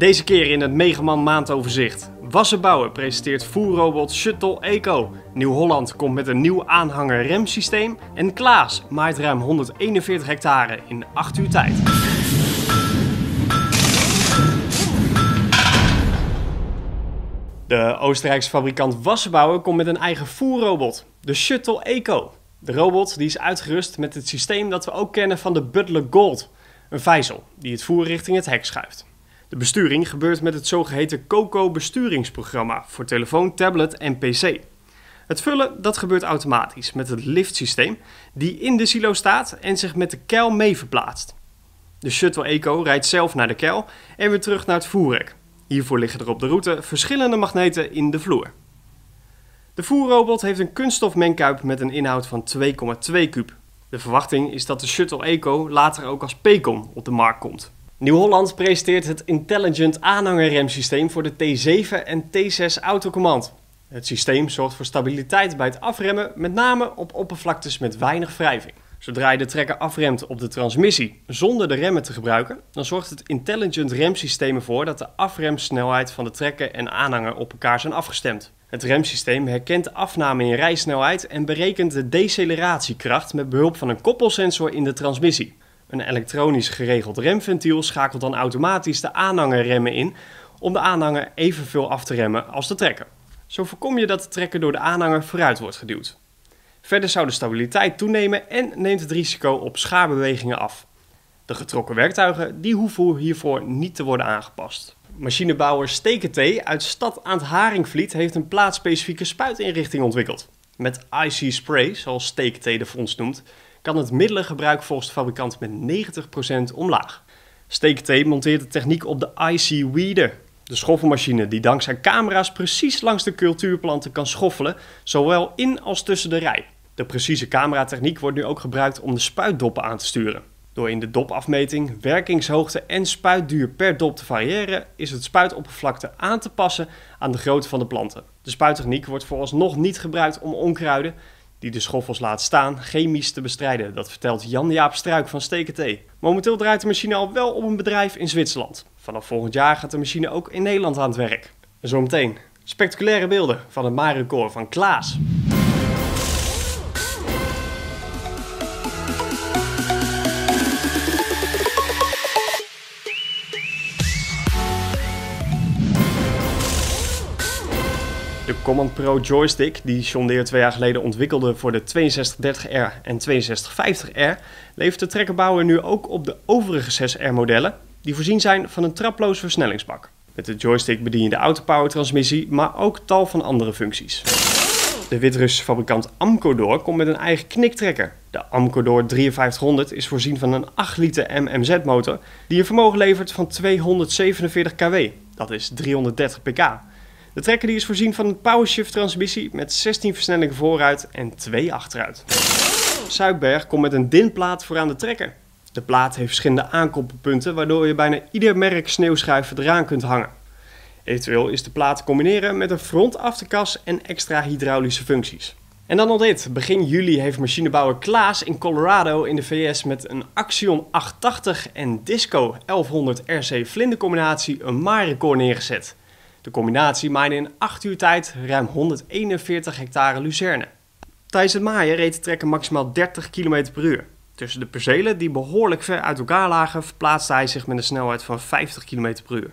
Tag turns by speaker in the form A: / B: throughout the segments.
A: Deze keer in het Megaman maandoverzicht. Wassenbouwen presenteert voerrobot Shuttle Eco. Nieuw-Holland komt met een nieuw aanhanger remsysteem. En Klaas maait ruim 141 hectare in 8 uur tijd. De Oostenrijkse fabrikant Wassenbouwen komt met een eigen voerrobot, de Shuttle Eco. De robot die is uitgerust met het systeem dat we ook kennen van de Butler Gold, een vijzel die het voer richting het hek schuift. De besturing gebeurt met het zogeheten COCO besturingsprogramma voor telefoon, tablet en pc. Het vullen dat gebeurt automatisch met het liftsysteem die in de silo staat en zich met de keil mee verplaatst. De Shuttle Eco rijdt zelf naar de keil en weer terug naar het voerrek. Hiervoor liggen er op de route verschillende magneten in de vloer. De voerrobot heeft een kunststof mengkuip met een inhoud van 2,2 kub. De verwachting is dat de Shuttle Eco later ook als Pecon op de markt komt. Nieuw-Holland presenteert het Intelligent aanhangerremsysteem voor de T7 en T6 Autocommand. Het systeem zorgt voor stabiliteit bij het afremmen, met name op oppervlaktes met weinig wrijving. Zodra je de trekker afremt op de transmissie zonder de remmen te gebruiken, dan zorgt het Intelligent remsysteem ervoor dat de afremsnelheid van de trekker en aanhanger op elkaar zijn afgestemd. Het remsysteem herkent de afname in rijsnelheid en berekent de deceleratiekracht met behulp van een koppelsensor in de transmissie. Een elektronisch geregeld remventiel schakelt dan automatisch de aanhangerremmen in om de aanhanger evenveel af te remmen als de trekker. Zo voorkom je dat de trekker door de aanhanger vooruit wordt geduwd. Verder zou de stabiliteit toenemen en neemt het risico op schaarbewegingen af. De getrokken werktuigen die hoeven hiervoor niet te worden aangepast. Machinebouwer Stekentee uit stad aan het Haringvliet heeft een plaatsspecifieke spuitinrichting ontwikkeld. Met IC Spray, zoals Stekentee de fonds noemt, kan het middelengebruik volgens de fabrikant met 90% omlaag. Stekentee monteert de techniek op de IC Weeder, de schoffelmachine die dankzij camera's precies langs de cultuurplanten kan schoffelen, zowel in als tussen de rij. De precieze cameratechniek wordt nu ook gebruikt om de spuitdoppen aan te sturen. Door in de dopafmeting, werkingshoogte en spuitduur per dop te variëren, is het spuitoppervlakte aan te passen aan de grootte van de planten. De spuittechniek wordt vooralsnog niet gebruikt om onkruiden, die de schoffels laat staan, chemisch te bestrijden. Dat vertelt Jan-Jaap Struik van Stekentee. Momenteel draait de machine al wel op een bedrijf in Zwitserland. Vanaf volgend jaar gaat de machine ook in Nederland aan het werk. En zometeen spectaculaire beelden van het Marencor van Klaas. De Command Pro joystick, die John Deere twee jaar geleden ontwikkelde voor de 6230R en 6250R, levert de trekkerbouwer nu ook op de overige 6R-modellen, die voorzien zijn van een traploos versnellingsbak. Met de joystick bedien je de autopower-transmissie, maar ook tal van andere functies. De Wit-Russische fabrikant Amcodor komt met een eigen kniktrekker. De Amcodor 5300 is voorzien van een 8 liter MMZ-motor die een vermogen levert van 247 kW, dat is 330 pk. De trekker die is voorzien van een PowerShift transmissie met 16 versnellingen vooruit en 2 achteruit. Suikberg komt met een DIN-plaat voor aan de trekker. De plaat heeft verschillende aankoppelpunten waardoor je bijna ieder merk sneeuwschuiver eraan kunt hangen. Eventueel is de plaat te combineren met een frontafterkas en extra hydraulische functies. En dan nog dit. Begin juli heeft machinebouwer Klaas in Colorado in de VS met een Axion 880 en Disco 1100 RC vlindercombinatie een maairecord neergezet. De combinatie maaide in 8 uur tijd ruim 141 hectare lucerne. Tijdens het maaien reed de trekker maximaal 30 km per uur. Tussen de percelen die behoorlijk ver uit elkaar lagen verplaatste hij zich met een snelheid van 50 km per uur.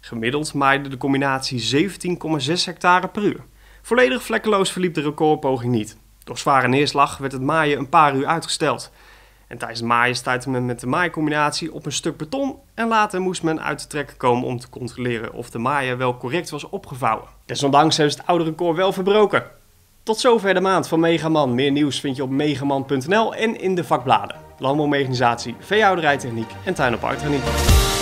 A: Gemiddeld maaide de combinatie 17,6 hectare per uur. Volledig vlekkeloos verliep de recordpoging niet. Door zware neerslag werd het maaien een paar uur uitgesteld. En tijdens het maaien stuitte men met de maaicombinatie op een stuk beton en later moest men uit de trekker komen om te controleren of de maaien wel correct was opgevouwen. Desondanks hebben ze het oude record wel verbroken. Tot zover de maand van Megaman. Meer nieuws vind je op megaman.nl en in de vakbladen. Landbouwmechanisatie, veehouderijtechniek en tuin- en.